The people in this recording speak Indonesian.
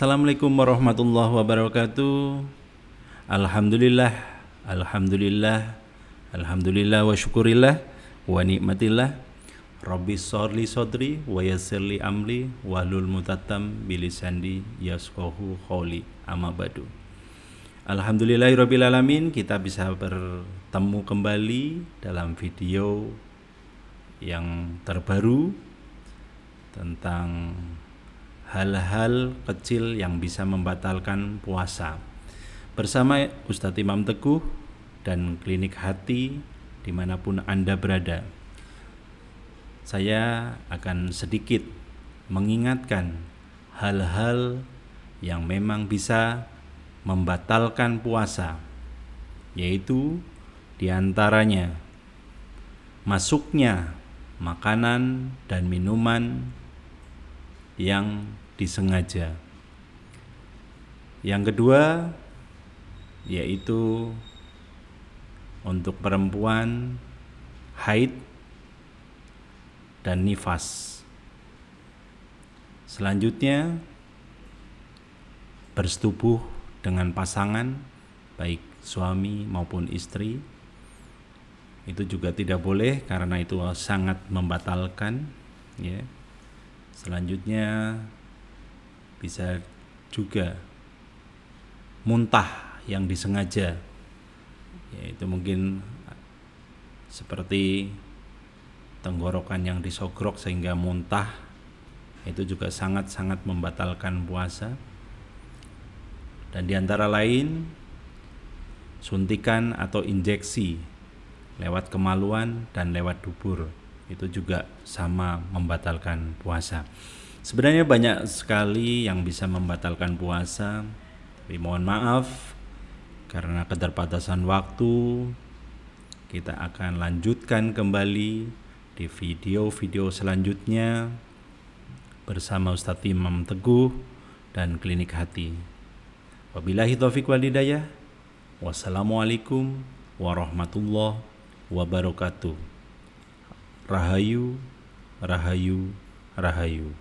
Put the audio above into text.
Assalamualaikum warahmatullahi wabarakatuh. Alhamdulillah, alhamdulillah, alhamdulillah wa syukurillah wa nikmatillah. Rabbi sorli sodri wa yassirli amri wahlul mutatam bilisandi yaskohu kholi amma badu. Alamin kita bisa bertemu kembali dalam video yang terbaru tentang hal-hal kecil yang bisa membatalkan puasa bersama Ustadz Imam Teguh dan Klinik Hati di mana pun Anda berada. Saya akan sedikit mengingatkan hal-hal yang memang bisa membatalkan puasa, yaitu di antaranya masuknya makanan dan minuman yang disengaja. Yang kedua yaitu untuk perempuan haid dan nifas. Selanjutnya bersetubuh dengan pasangan baik suami maupun istri itu juga tidak boleh karena itu sangat membatalkan ya selanjutnya bisa juga muntah yang disengaja yaitu mungkin seperti tenggorokan yang disogrok sehingga muntah itu juga sangat-sangat membatalkan puasa. Dan di antara lain suntikan atau injeksi lewat kemaluan dan lewat dubur itu juga sama membatalkan puasa. Sebenarnya banyak sekali yang bisa membatalkan puasa, tapi mohon maaf karena keterbatasan waktu kita akan lanjutkan kembali di video-video selanjutnya bersama Ustadz Imam Teguh dan Klinik Hati. Wabillahi taufiq wal hidayah. Wassalamualaikum warahmatullahi wabarakatuh. Rahayu, rahayu, rahayu.